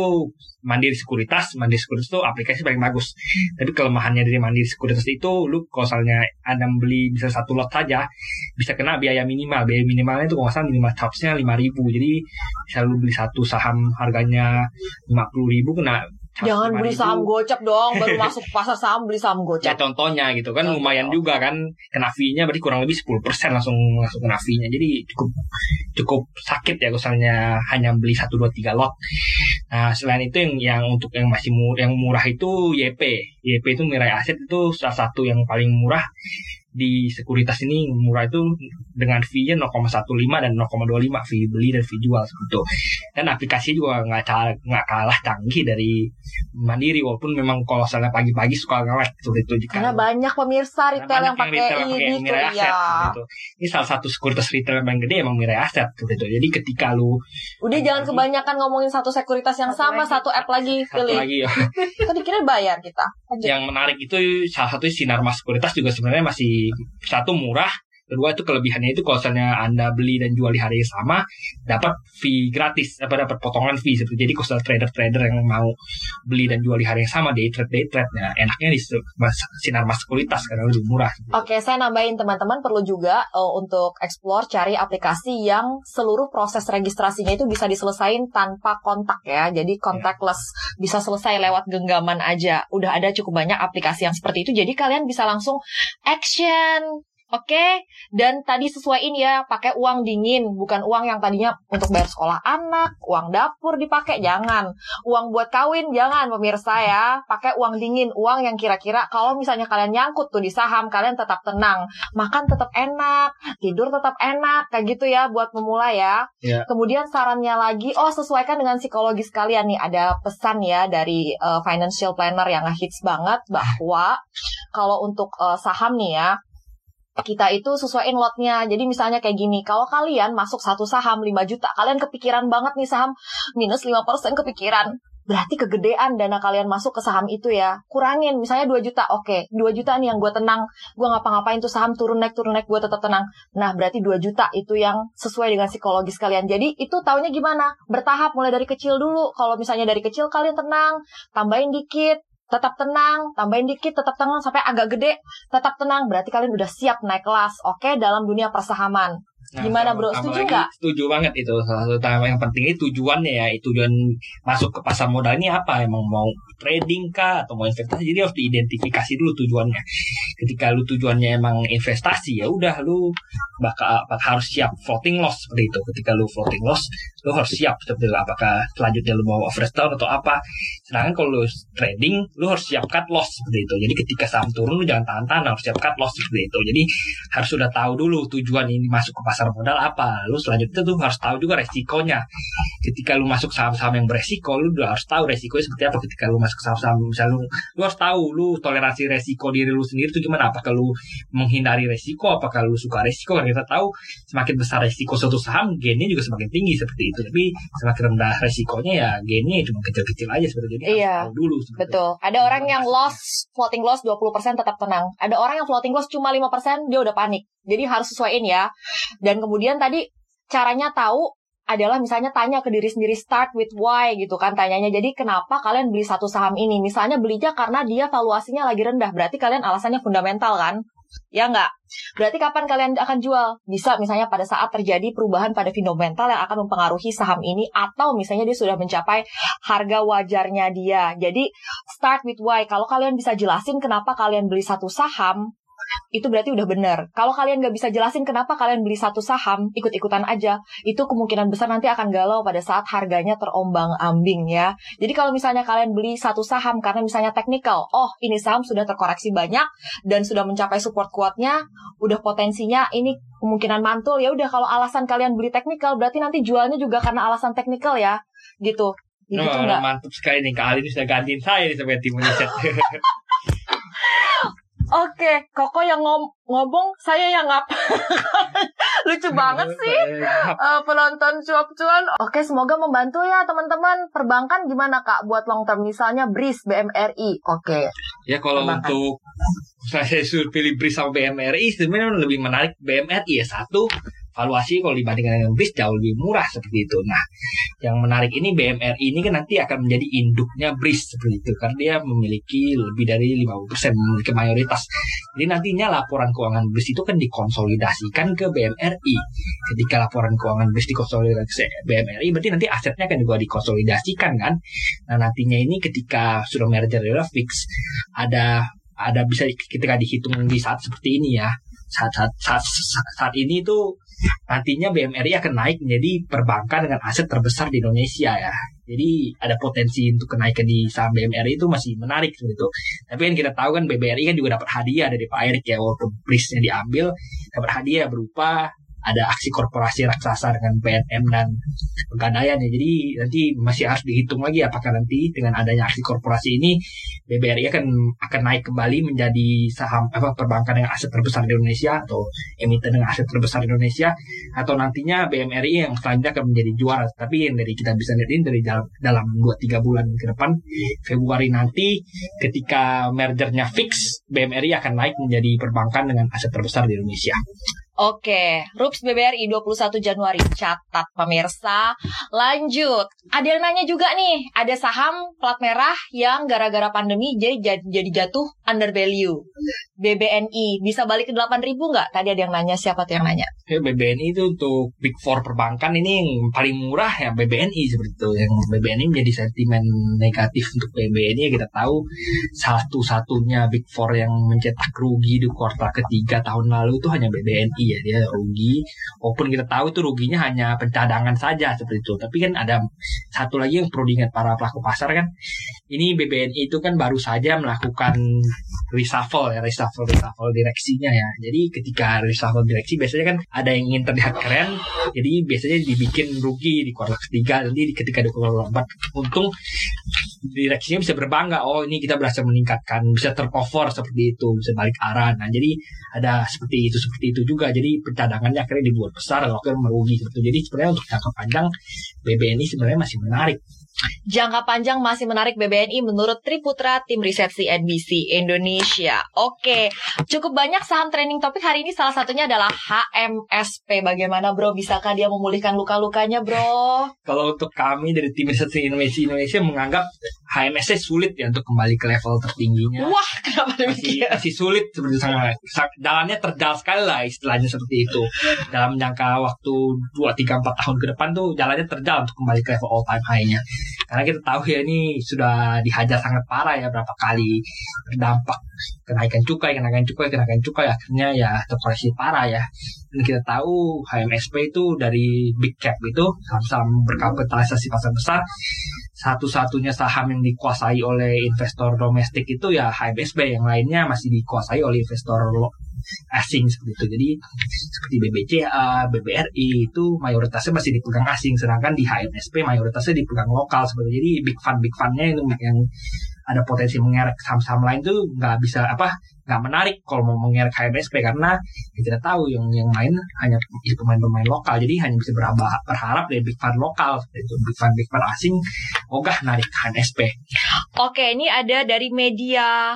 Mandiri Sekuritas. Mandiri Sekuritas itu aplikasi paling bagus. Tapi kelemahannya dari Mandiri Sekuritas itu lu kalau misalnya anda beli bisa satu lot saja bisa kena biaya minimal. Biaya minimalnya itu kalau nggak salah minimal charge-nya lima ribu. Jadi bisa lu beli satu saham harganya lima puluh ribu kena Jangan beli 5.000. saham gocap dong, baru masuk pasar saham beli saham Ya gocap. contohnya gitu kan Contoh. lumayan juga kan kena fee-nya berarti kurang lebih 10% langsung langsung kena fee-nya. Jadi cukup cukup sakit ya misalnya hanya beli 1 2 3 lot. Nah, selain itu yang yang untuk yang masih murah, yang murah itu YP. YP itu Mirai Aset itu salah satu yang paling murah di sekuritas ini murah itu dengan fee-nya 0,15 dan 0,25 fee beli dan fee jual seperti itu. Dan aplikasi juga nggak kalah nggak kalah canggih dari Mandiri walaupun memang kalau misalnya pagi-pagi suka ngelek seperti itu jika Karena banyak pemirsa retail yang pakai retail yang ini Mirai Aset, ya. seperti itu. Ini salah satu sekuritas retail yang paling gede emang Mirai Aset seperti itu. Jadi ketika lu Udah jangan kebanyakan ngomongin satu sekuritas yang sama, satu app lagi satu pilih. lagi ya, Tadi kira bayar kita. Lanjut. yang menarik itu salah satu sinar mas sekuritas juga sebenarnya masih satu murah kedua itu kelebihannya itu kalau misalnya anda beli dan jual di hari yang sama dapat fee gratis apa dapat potongan fee seperti jadi kalau trader trader yang mau beli dan jual di hari yang sama day trade day trade nah enaknya di sinar mas sekuritas karena lebih murah Oke, saya nambahin teman-teman perlu juga eh, untuk explore cari aplikasi yang seluruh proses registrasinya itu bisa diselesain tanpa kontak ya. Jadi contactless bisa selesai lewat genggaman aja. Udah ada cukup banyak aplikasi yang seperti itu. Jadi kalian bisa langsung action Oke, dan tadi sesuaiin ya, pakai uang dingin, bukan uang yang tadinya untuk bayar sekolah anak, uang dapur dipakai, jangan. Uang buat kawin, jangan pemirsa ya. Pakai uang dingin, uang yang kira-kira kalau misalnya kalian nyangkut tuh di saham, kalian tetap tenang. Makan tetap enak, tidur tetap enak, kayak gitu ya buat memulai ya. Ya. Kemudian sarannya lagi, oh sesuaikan dengan psikologis kalian nih. Ada pesan ya dari uh, financial planner yang hits banget bahwa kalau untuk uh, saham nih ya, kita itu sesuaiin lotnya. Jadi misalnya kayak gini, kalau kalian masuk satu saham 5 juta, kalian kepikiran banget nih saham minus 5% kepikiran. Berarti kegedean dana kalian masuk ke saham itu ya. Kurangin, misalnya 2 juta, oke. 2 juta nih yang gue tenang, gue ngapa-ngapain tuh saham turun naik, turun naik, gue tetap tenang. Nah, berarti 2 juta itu yang sesuai dengan psikologis kalian. Jadi itu taunya gimana? Bertahap, mulai dari kecil dulu. Kalau misalnya dari kecil kalian tenang, tambahin dikit, tetap tenang, tambahin dikit, tetap tenang sampai agak gede, tetap tenang. Berarti kalian udah siap naik kelas, oke, dalam dunia persahaman. Nah, Gimana, Bro? Setuju nggak? Setuju banget itu. Salah satu yang penting itu tujuannya ya. Tujuan masuk ke pasar modal ini apa? Emang mau trading kah atau mau investasi? Jadi harus diidentifikasi dulu tujuannya. Ketika lu tujuannya emang investasi ya udah lu bakal bakal harus siap floating loss seperti itu. Ketika lu floating loss, lu harus siap seperti itu. Apakah selanjutnya lu mau down atau apa? Sedangkan kalau lu trading, lu harus siap cut loss seperti itu. Jadi ketika saham turun lu jangan tahan-tahan, harus siap cut loss seperti itu. Jadi harus sudah tahu dulu tujuan ini masuk ke pasar modal apa. Lu selanjutnya tuh harus tahu juga resikonya. Ketika lu masuk saham-saham yang beresiko, lu harus tahu resikonya seperti apa. Ketika lu masuk saham-saham, misalnya lu, lu harus tahu lu toleransi resiko diri lu sendiri itu gimana. Apakah lu menghindari resiko, apakah lu suka resiko. Karena kita tahu semakin besar resiko suatu saham, gainnya juga semakin tinggi seperti itu. Tapi semakin rendah resikonya ya gainnya cuma kecil-kecil aja seperti itu. Iya, tahu dulu. seperti itu. Betul. Ada orang yang loss, floating loss 20% tetap tenang. Ada orang yang floating loss cuma 5%, dia udah panik. Jadi harus sesuaiin ya. Dan kemudian tadi caranya tahu adalah misalnya tanya ke diri sendiri start with why gitu kan tanyanya. Jadi kenapa kalian beli satu saham ini? Misalnya belinya karena dia valuasinya lagi rendah. Berarti kalian alasannya fundamental kan? Ya nggak? Berarti kapan kalian akan jual? Bisa misalnya pada saat terjadi perubahan pada fundamental yang akan mempengaruhi saham ini atau misalnya dia sudah mencapai harga wajarnya dia. Jadi start with why. Kalau kalian bisa jelasin kenapa kalian beli satu saham, itu berarti udah benar. Kalau kalian nggak bisa jelasin kenapa kalian beli satu saham, ikut-ikutan aja. Itu kemungkinan besar nanti akan galau pada saat harganya terombang-ambing ya. Jadi kalau misalnya kalian beli satu saham karena misalnya technical, oh ini saham sudah terkoreksi banyak dan sudah mencapai support kuatnya, udah potensinya ini kemungkinan mantul ya udah kalau alasan kalian beli technical berarti nanti jualnya juga karena alasan technical ya gitu. Wah, nggak? mantap sekali nih Kak Ali ini sudah gantiin saya nih sampai tim riset. Oke, Koko yang ngom- ngomong, saya yang ngap. Lucu banget sih. Eh, penonton cuap-cuan. Oke, semoga membantu ya teman-teman. Perbankan gimana kak buat long term? Misalnya BRIS, BMRI. Oke. Ya kalau Perbankan. untuk saya suruh pilih BRIS sama BMRI sebenarnya lebih menarik BMRI ya satu valuasi kalau dibandingkan dengan BRIS jauh lebih murah seperti itu. Nah, yang menarik ini BMRI ini kan nanti akan menjadi induknya BRIS seperti itu karena dia memiliki lebih dari 50% memiliki mayoritas. Jadi nantinya laporan keuangan BRIS itu kan dikonsolidasikan ke BMRI. Ketika laporan keuangan BRIS dikonsolidasi ke BMRI berarti nanti asetnya kan juga dikonsolidasikan kan. Nah, nantinya ini ketika sudah merger adalah fix ada ada bisa ketika dihitung di saat seperti ini ya saat saat, saat, saat ini tuh nantinya BMRI akan naik menjadi perbankan dengan aset terbesar di Indonesia ya. Jadi ada potensi untuk kenaikan di saham BMRI itu masih menarik seperti itu. Tapi kan kita tahu kan BBRI kan juga dapat hadiah dari Pak Erik ya walaupun prisnya diambil dapat hadiah berupa ada aksi korporasi raksasa dengan PNM dan pegadaian ya. Jadi nanti masih harus dihitung lagi apakah nanti dengan adanya aksi korporasi ini BBRI akan akan naik kembali menjadi saham apa perbankan dengan aset terbesar di Indonesia atau emiten dengan aset terbesar di Indonesia atau nantinya BMRI yang selanjutnya akan menjadi juara. Tapi yang dari kita bisa lihat ini dari dalam, dalam 2-3 bulan ke depan Februari nanti ketika mergernya fix BMRI akan naik menjadi perbankan dengan aset terbesar di Indonesia. Oke, RUPS BBRI 21 Januari. Catat pemirsa. Lanjut. Ada yang nanya juga nih, ada saham plat merah yang gara-gara pandemi jadi jadi jatuh under value. BBNI bisa balik ke 8.000 nggak? Tadi ada yang nanya, siapa tuh yang nanya? Ya, BBNI itu untuk Big Four perbankan ini yang paling murah ya BBNI seperti itu. Yang BBNI menjadi sentimen negatif untuk BBNI ya kita tahu satu-satunya Big Four yang mencetak rugi di kuartal ketiga tahun lalu itu hanya BBNI ya dia rugi. Walaupun kita tahu itu ruginya hanya pencadangan saja seperti itu. Tapi kan ada satu lagi yang perlu diingat para pelaku pasar kan. Ini BBNI itu kan baru saja melakukan reshuffle ya reshuffle reshuffle direksinya ya. Jadi ketika reshuffle direksi biasanya kan ada yang ingin terlihat keren. Jadi biasanya dibikin rugi di kuartal ketiga nanti ketika di kuartal keempat untung direksinya bisa berbangga oh ini kita berhasil meningkatkan bisa tercover seperti itu bisa balik arah. Nah jadi ada seperti itu seperti itu juga. Jadi pencadangannya akhirnya dibuat besar kalau akhirnya merugi seperti itu. Jadi sebenarnya untuk jangka panjang BBNI sebenarnya masih menarik Jangka panjang masih menarik BBNI menurut Triputra tim riset CNBC Indonesia. Oke, cukup banyak saham trending topik hari ini salah satunya adalah HMSP. Bagaimana bro? Bisakah dia memulihkan luka-lukanya bro? Kalau untuk kami dari tim riset CNBC Indonesia menganggap HMSP sulit ya untuk kembali ke level tertingginya. Wah, kenapa masih, demikian? masih sulit seperti sangat jalannya terjal sekali lah istilahnya seperti itu dalam jangka waktu 2, 3, 4 tahun ke depan tuh jalannya terjal untuk kembali ke level all time high-nya karena kita tahu ya ini sudah dihajar sangat parah ya berapa kali berdampak kenaikan cukai, kenaikan cukai, kenaikan cukai akhirnya ya terkoreksi parah ya. Dan kita tahu HMSP itu dari big cap itu saham-saham berkapitalisasi pasar besar satu-satunya saham yang dikuasai oleh investor domestik itu ya HMSP yang lainnya masih dikuasai oleh investor asing seperti itu. Jadi seperti BBCA, BBRI itu mayoritasnya masih dipegang asing, sedangkan di HMSP mayoritasnya dipegang lokal seperti. Jadi big fund big fundnya itu yang ada potensi mengerek saham-saham lain tuh nggak bisa apa nggak menarik kalau mau mengerek HMSP karena ya kita tahu yang yang main hanya pemain-pemain lokal jadi hanya bisa berharap, dari big fund lokal itu big fund big fund asing ogah narik HMSP Oke, ini ada dari media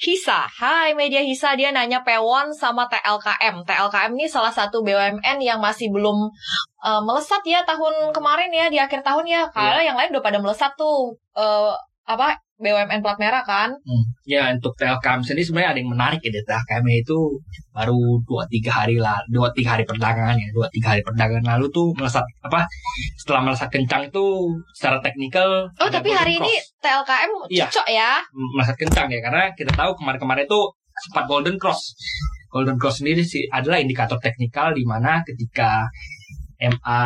Hisa. Hai media Hisa, dia nanya Pewon sama TLKM. TLKM ini salah satu BUMN yang masih belum uh, melesat ya tahun kemarin ya di akhir tahun ya. Karena yang lain udah pada melesat tuh uh, apa BUMN plat merah kan? Hmm. Ya untuk Telkom sendiri sebenarnya ada yang menarik ya Telkom itu baru dua tiga hari lah dua tiga hari perdagangan ya dua tiga hari perdagangan lalu tuh melesat apa setelah melesat kencang itu secara teknikal Oh tapi hari golden ini cross. TLKM Iya. cocok ya? melesat kencang ya karena kita tahu kemarin-kemarin itu sempat golden cross golden cross sendiri sih adalah indikator teknikal di mana ketika MA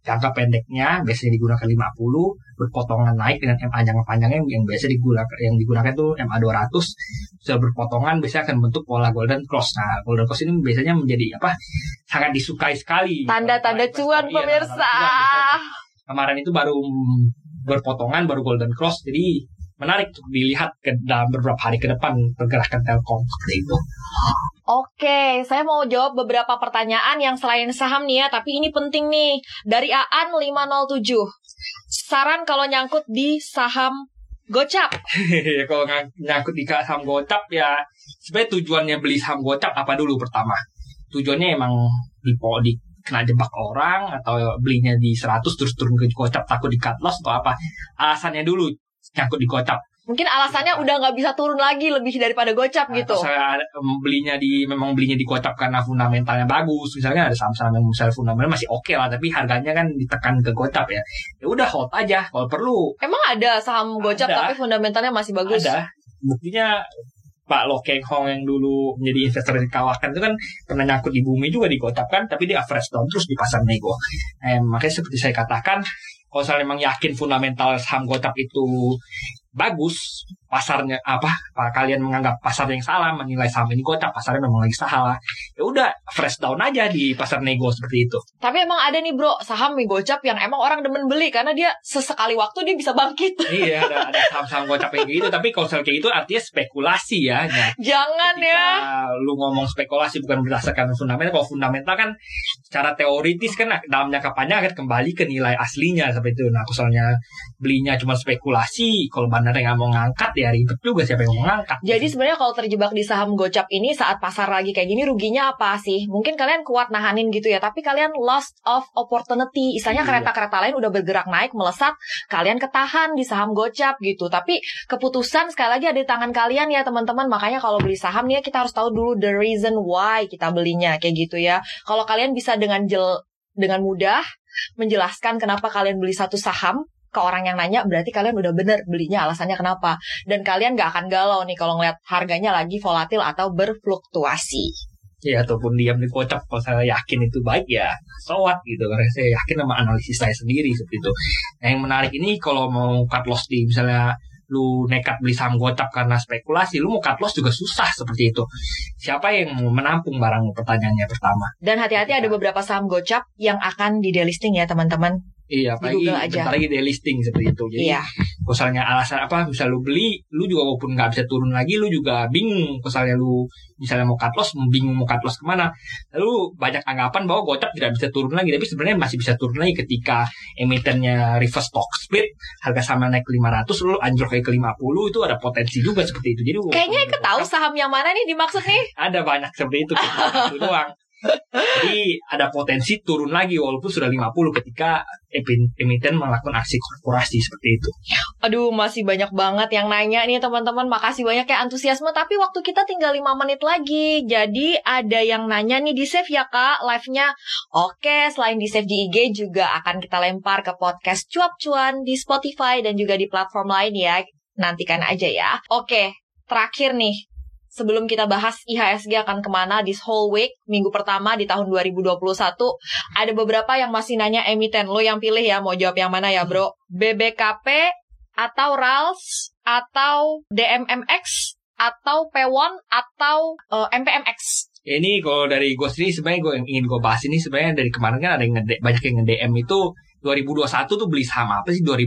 jangka pendeknya biasanya digunakan 50 berpotongan naik dengan MA jangka panjangnya yang biasa digunakan yang digunakan itu MA 200 sudah berpotongan biasanya akan bentuk pola golden cross. Nah, golden cross ini biasanya menjadi apa? sangat disukai sekali. Tanda-tanda Investor. cuan Iya, pemirsa. cuan. Biasanya Kemarin itu baru berpotongan baru golden cross jadi menarik untuk dilihat ke dalam beberapa hari ke depan pergerakan Telkom seperti itu. Oke, saya mau jawab beberapa pertanyaan yang selain saham nih ya, tapi ini penting nih. Dari Aan 507. Saran kalau nyangkut di saham Gocap. Kalau nyangkut di saham gocap ya sebenarnya tujuannya beli saham gocap apa dulu pertama? Tujuannya emang di di kena jebak orang atau belinya di 100 terus turun ke gocap takut di cut loss atau apa? Alasannya dulu nyangkut di gocap. Mungkin alasannya udah nggak bisa turun lagi lebih daripada Gocap gitu. Atau saya belinya di memang belinya di gocap karena fundamentalnya bagus. Misalnya ada saham-saham yang misalnya fundamentalnya masih oke lah tapi harganya kan ditekan ke gocap ya. Ya udah hold aja kalau perlu Emang ada saham Gocap Ada. tapi fundamentalnya masih bagus? Ada. Buktinya Pak Lo Keng Hong yang dulu menjadi investor di kawakan itu kan pernah nyangkut di bumi juga digocap kan, tapi dia average down terus di pasar nego. Eh, makanya seperti saya katakan, kalau saya memang yakin fundamental saham gocap itu bagus, pasarnya apa, apa kalian menganggap pasar yang salah, menilai saham ini gocap, pasarnya memang lagi salah. Ya udah, fresh down aja di pasar nego seperti itu. Tapi emang ada nih bro, saham mie Gocap yang emang orang demen beli karena dia sesekali waktu dia bisa bangkit. iya, ada, ada saham-saham gocap yang kayak gitu, tapi kalau kayak gitu artinya spekulasi ya. Nah, Jangan ya. lu ngomong spekulasi bukan berdasarkan fundamental kalau fundamental kan secara teoritis kan dalam jangka panjang akan kembali ke nilai aslinya seperti itu nah misalnya belinya cuma spekulasi kalau bandarnya nggak mau ngangkat ya ribet juga siapa yang mau ngangkat. Jadi sebenarnya kalau terjebak di saham gocap ini saat pasar lagi kayak gini ruginya apa sih? Mungkin kalian kuat nahanin gitu ya, tapi kalian lost of opportunity. Istilahnya Iya. kereta-kereta lain udah bergerak naik melesat, kalian ketahan di saham gocap gitu. Tapi keputusan sekali lagi ada di tangan kalian ya teman-teman. Makanya kalau beli saham nih ya, kita harus tahu dulu the reason why kita belinya kayak gitu ya. Kalau kalian bisa dengan jel dengan mudah menjelaskan kenapa kalian beli satu saham ke orang yang nanya berarti kalian udah bener belinya alasannya kenapa dan kalian gak akan galau nih kalau ngeliat harganya lagi volatil atau berfluktuasi. Ya ataupun diam di kalau saya yakin itu baik ya sowat gitu karena saya yakin sama analisis saya sendiri seperti itu. Nah yang menarik ini kalau mau cut loss di misalnya lu nekat beli saham gocap karena spekulasi, lu mau cut loss juga susah seperti itu. Siapa yang menampung barang pertanyaannya pertama. Dan hati-hati ada beberapa saham gocap yang akan di delisting ya teman-teman. Iya, apalagi aja. bentar lagi delisting seperti itu. Jadi Iya. misalnya alasan apa misal lu beli lu juga walaupun nggak bisa turun lagi lu juga bingung misalnya lu misalnya mau cut loss bingung mau cut loss ke mana lalu banyak anggapan bahwa gocap tidak bisa turun lagi tapi sebenarnya masih bisa turun lagi ketika emitennya reverse stock split harga sama naik ke 500 lu anjlok ke 50 itu ada potensi juga seperti itu jadi Kayaknya walaupun ikut tahu gocap, saham yang mana nih dimaksud nih? ada banyak seperti itu itu doang jadi ada potensi turun lagi walaupun sudah 50 ketika emiten melakukan aksi korporasi seperti itu Aduh, masih banyak banget yang nanya nih teman-teman. Makasih banyak ya antusiasme. Tapi waktu kita tinggal 5 menit lagi. Jadi ada yang nanya nih di save ya kak live-nya. Oke, selain di save di IG juga akan kita lempar ke podcast cuap-cuan di Spotify dan juga di platform lain ya. Nantikan aja ya. Oke, terakhir nih. Sebelum kita bahas IHSG akan ke mana this whole week, minggu pertama di tahun 2021, ada beberapa yang masih nanya emiten. Lo yang pilih ya, mau jawab yang mana ya bro? BBKP atau RALS atau DMMX atau P1 atau eh, MPMX. Ini kalau dari gue sendiri sebenarnya gue ingin gue bahas ini sebenarnya dari kemarin kan ada yang banyak yang nge-DM itu 2021 tuh beli saham apa sih 2021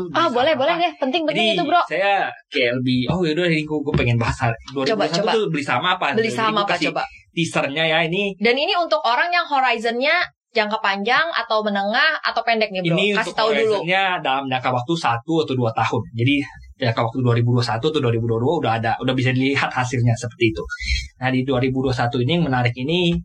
beli Ah saham boleh apa? boleh deh, penting-penting Jadi itu bro. saya kayak lebih oh yaudah ini gue, pengen bahas hari 2021 Coba, coba. tuh beli saham apa Beli saham apa coba? teasernya ya ini Dan ini untuk orang yang horizonnya jangka panjang atau menengah atau pendek nih bro. ini Kasih untuk tahu dulu. horizonnya dalam jangka waktu satu atau dua tahun jadi jangka waktu 2021 atau 2022 udah ada udah bisa dilihat hasilnya seperti itu. Nah di 2021 ini yang menarik ini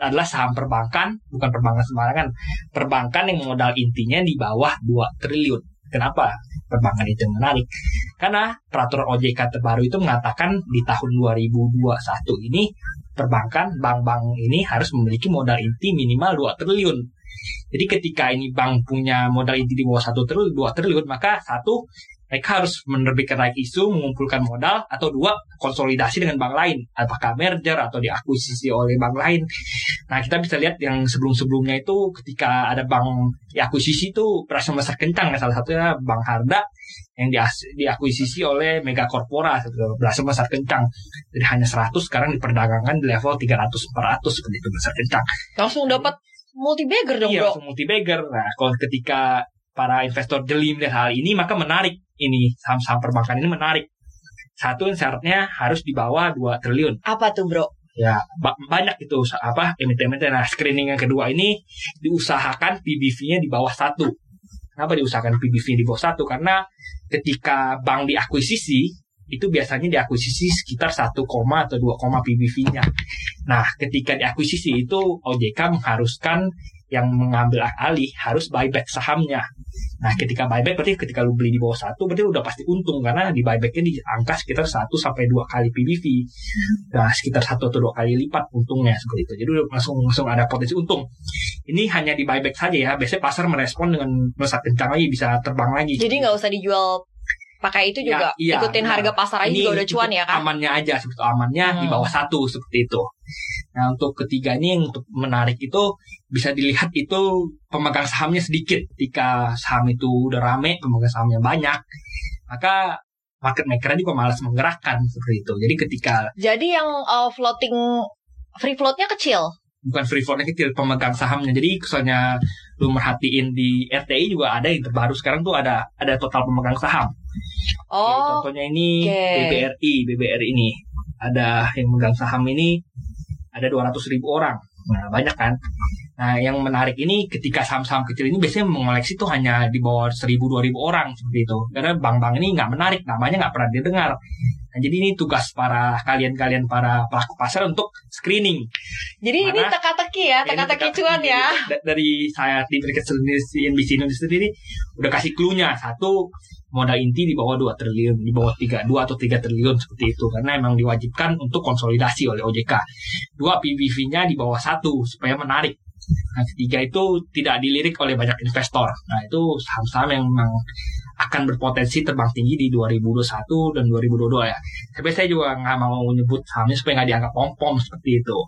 adalah saham perbankan bukan perbankan sembarangan perbankan yang modal intinya di bawah 2 triliun. Kenapa? Perbankan itu menarik. Karena peraturan OJK terbaru itu mengatakan di tahun 2021 ini perbankan bank-bank ini harus memiliki modal inti minimal 2 triliun. Jadi ketika ini bank punya modal inti di bawah satu triliun, dua triliun, maka satu mereka harus menerbitkan right isu, mengumpulkan modal, atau dua konsolidasi dengan bank lain, apakah merger atau diakuisisi oleh bank lain. Nah kita bisa lihat yang sebelum-sebelumnya itu ketika ada bank diakuisisi itu berhasil besar kencang, ya salah satunya Bank Harda yang diakuisisi oleh Mega Corpora gitu, berhasil besar kencang dari hanya 100 sekarang diperdagangkan di level 300 400 seperti itu besar kencang. Langsung dapat multi bagger dong Iya, bro. langsung multi bagger. Nah, kalau ketika para investor jeli melihat hal ini, maka menarik ini saham-saham perbankan ini menarik. Satu syaratnya harus di bawah 2 triliun. Apa tuh bro? Ya, ba- banyak itu apa emiten-emiten. Nah, screening yang kedua ini diusahakan PBV-nya di bawah satu. Kenapa diusahakan PBV di bawah satu? Karena ketika bank diakuisisi, itu biasanya diakuisisi sekitar 1, atau 2, PBV-nya. Nah, ketika diakuisisi itu OJK mengharuskan yang mengambil alih harus buyback sahamnya. Nah, ketika buyback berarti ketika lu beli di bawah satu berarti lu udah pasti untung karena di buybacknya di angka sekitar 1 sampai 2 kali PBV. Nah, sekitar satu atau dua kali lipat untungnya seperti itu. Jadi udah langsung langsung ada potensi untung. Ini hanya di buyback saja ya. Biasanya pasar merespon dengan melesat kencang lagi bisa terbang lagi. Jadi nggak usah dijual pakai itu Ya, juga iya, ikutin nah, harga pasar aja Ini juga udah cuan ya kan? Amannya aja seperti amannya di Hmm. bawah satu seperti itu. Nah untuk ketiga ini yang untuk menarik itu bisa dilihat itu pemegang sahamnya sedikit. Ketika saham itu udah rame, pemegang sahamnya banyak, maka market maker juga malas menggerakkan seperti itu. Jadi ketika Jadi yang uh, floating free floatnya kecil. bukan free floatnya kecil pemegang sahamnya. Jadi misalnya lu merhatiin di RTI juga ada yang terbaru sekarang tuh ada ada total pemegang saham. Jadi Oh, contohnya ini oke. BBRI, BBRI ini ada yang megang saham ini ada 200 ribu orang. Nah banyak kan. Nah, yang menarik ini ketika saham-saham kecil ini biasanya mengoleksi tuh hanya di bawah 1000-2000 orang seperti itu. Karena bank-bank ini nggak menarik, namanya nggak pernah didengar. Nah, jadi ini tugas para kalian-kalian para pelaku pasar untuk screening. Jadi ini Mana? teka-teki ya, Ini teka-teki teka-teki. cuan ya. Da- Dari saya riset sendiri, CNBC Indonesia sendiri udah kasih clue-nya. Satu, modal inti di bawah 2 triliun, di bawah 3, 2 atau 3 triliun seperti itu. Karena emang diwajibkan untuk konsolidasi oleh OJK. Dua, PBV-nya di bawah satu supaya menarik. Nah, ketiga itu tidak dilirik oleh banyak investor. Nah, itu saham-saham yang memang akan berpotensi terbang tinggi di 2021 dan 2022 ya. Tapi saya juga nggak mau nyebut sahamnya supaya nggak dianggap pom-pom seperti itu.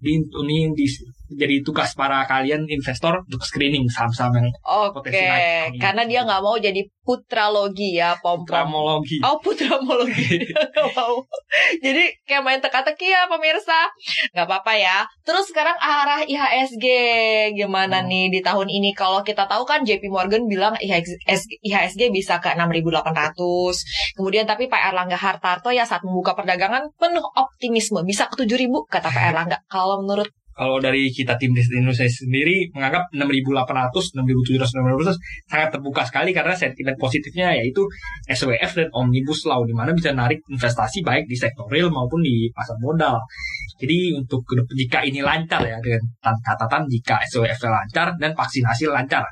Di, ini di- jadi tugas para kalian investor untuk screening saham-saham yang Oke, Potensi naik. karena dia nggak mau jadi putralogi ya, pom pom. tramologi. Oh putramologi Wow. Jadi kayak main teka-teki ya pemirsa Gak apa-apa ya Terus sekarang arah IHSG Gimana Hmm. nih di tahun ini Kalau kita tahu kan JP Morgan bilang IHSG, IHSG bisa ke 6.800 Kemudian tapi Pak Erlangga Hartarto ya saat membuka perdagangan Penuh optimisme Bisa ke 7.000 kata Pak Erlangga Kalau menurut Kalau dari kita tim riset Indonesia sendiri menganggap 6.800, 6.700, 6.800 sangat terbuka sekali karena sentimen positifnya yaitu SWF dan Omnibus Law di mana bisa narik investasi baik di sektor real maupun di pasar modal. Jadi untuk jika ini lancar ya dengan tan- catatan jika SWF lancar dan vaksinasi lancar,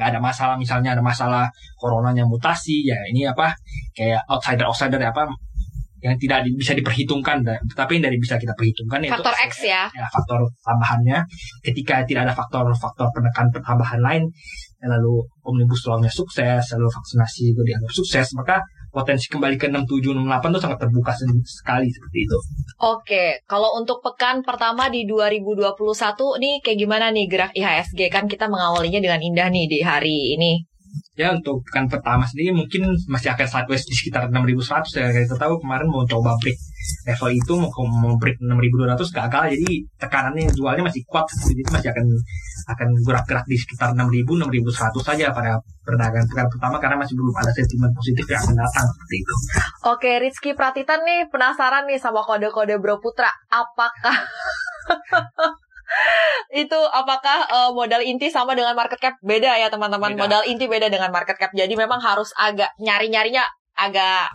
nggak ada masalah misalnya ada masalah coronanya mutasi ya ini apa kayak outsider outsider apa yang tidak di- bisa diperhitungkan. Tetapi yang dari bisa kita perhitungkan yaitu faktor X ya. Ya faktor tambahannya. Ketika tidak ada faktor-faktor penekan tambahan lain lalu omnibus law-nya sukses lalu vaksinasi juga dianggap sukses maka potensi kembali ke 67 68 itu sangat terbuka sekali seperti itu. Oke, kalau untuk pekan pertama di 2021 nih kayak gimana nih gerak IHSG kan kita mengawalinya dengan indah nih di hari ini. Ya untuk pekan pertama sendiri mungkin masih akan sideways di sekitar 6100 ya kita tahu kemarin mau coba break level itu mau mau break 6200 gagal jadi tekanannya jualnya masih kuat jadi masih akan akan gerak-gerak di sekitar 6000 6100 saja pada perdagangan pekan pertama karena masih belum ada sentimen positif yang akan datang seperti itu. Oke, Rizky Pratitan nih penasaran nih sama kode-kode Bro Putra. Apakah itu apakah eh, modal inti sama dengan market cap? Beda ya teman-teman. Beda. modal inti beda dengan market cap. Jadi memang harus agak nyari-nyarinya agak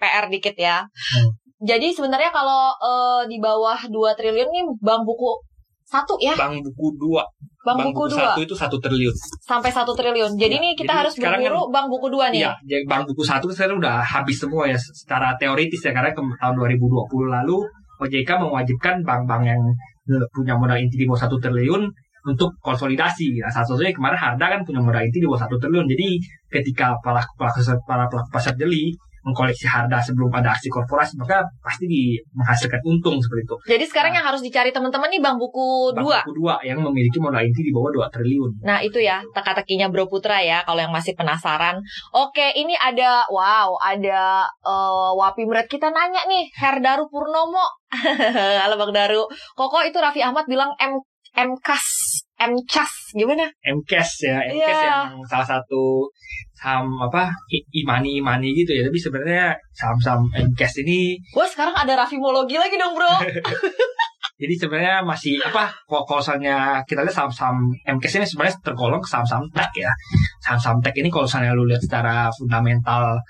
PR dikit ya. Hmm. jadi sebenarnya kalau eh, di bawah 2 triliun nih bank buku satu ya? Bank buku 2, bank, buku, dua. satu itu satu triliun. sampai satu triliun. Jadi Ya, nih kita jadi harus berburu bank buku dua nih. Iya, jadi bank buku satu sekarang udah habis semua ya secara teoritis ya. Karena ke tahun 2020 lalu OJK mewajibkan bank-bank yang punya modal inti di bawah satu triliun untuk konsolidasi. Nah, satu satunya kemarin Harda kan punya modal inti di bawah satu triliun. Jadi ketika para pelaku para pelaku pasar jeli mengkoleksi Harda sebelum ada aksi korporasi maka pasti di, menghasilkan untung seperti itu. jadi sekarang yang harus dicari teman-teman nih bank buku Bank dua buku dua yang memiliki modal inti di bawah 2 triliun. Nah itu ya teka-tekinya Bro Putra ya kalau yang masih penasaran. Oke ini ada wow ada eh, Wapi Meret kita nanya nih Herdaru Purnomo. Halo Bang Daru. Koko itu Raffi Ahmad bilang M MKAS MCAS gimana? MCAS ya, MCAS Iya. yang salah satu saham apa imani imani gitu ya. Tapi sebenarnya saham-saham MCAS ini Wah sekarang ada Raffimologi lagi dong bro. jadi sebenarnya masih apa kalau misalnya kita lihat saham-saham MCAS ini sebenarnya tergolong saham-saham tech ya. Saham-saham tech ini kalau misalnya lu lihat secara fundamental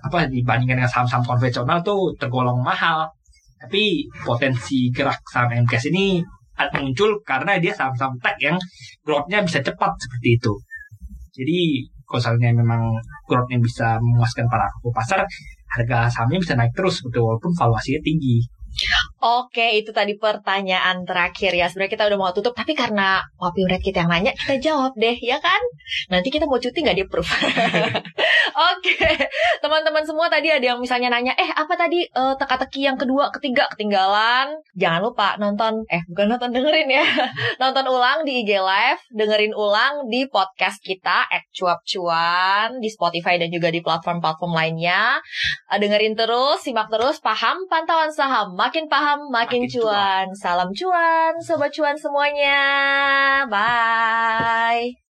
apa dibandingkan dengan saham-saham konvensional tuh tergolong mahal. Tapi potensi gerak saham MCAS ini muncul karena dia saham-saham tech yang growth-nya bisa cepat seperti itu. Jadi kalau misalnya memang growth-nya bisa memuaskan para pasar, harga sahamnya bisa naik terus seperti walaupun valuasinya tinggi. Oke itu tadi pertanyaan terakhir ya. Sebenarnya kita udah mau tutup tapi karena Wapi Meret kita yang nanya kita jawab deh ya kan. Nanti kita mau cuti nggak di approve. Oke, teman-teman semua tadi ada yang misalnya nanya, eh apa tadi eh, teka-teki yang kedua, ketiga ketinggalan? Jangan lupa nonton, eh bukan nonton dengerin ya, nonton ulang di IG Live, dengerin ulang di podcast kita at cuap cuan di Spotify dan juga di platform-platform lainnya. Eh, dengerin terus, simak terus, paham pantauan saham, makin paham makin, Makin cuan. Salam cuan, sobat cuan semuanya, bye.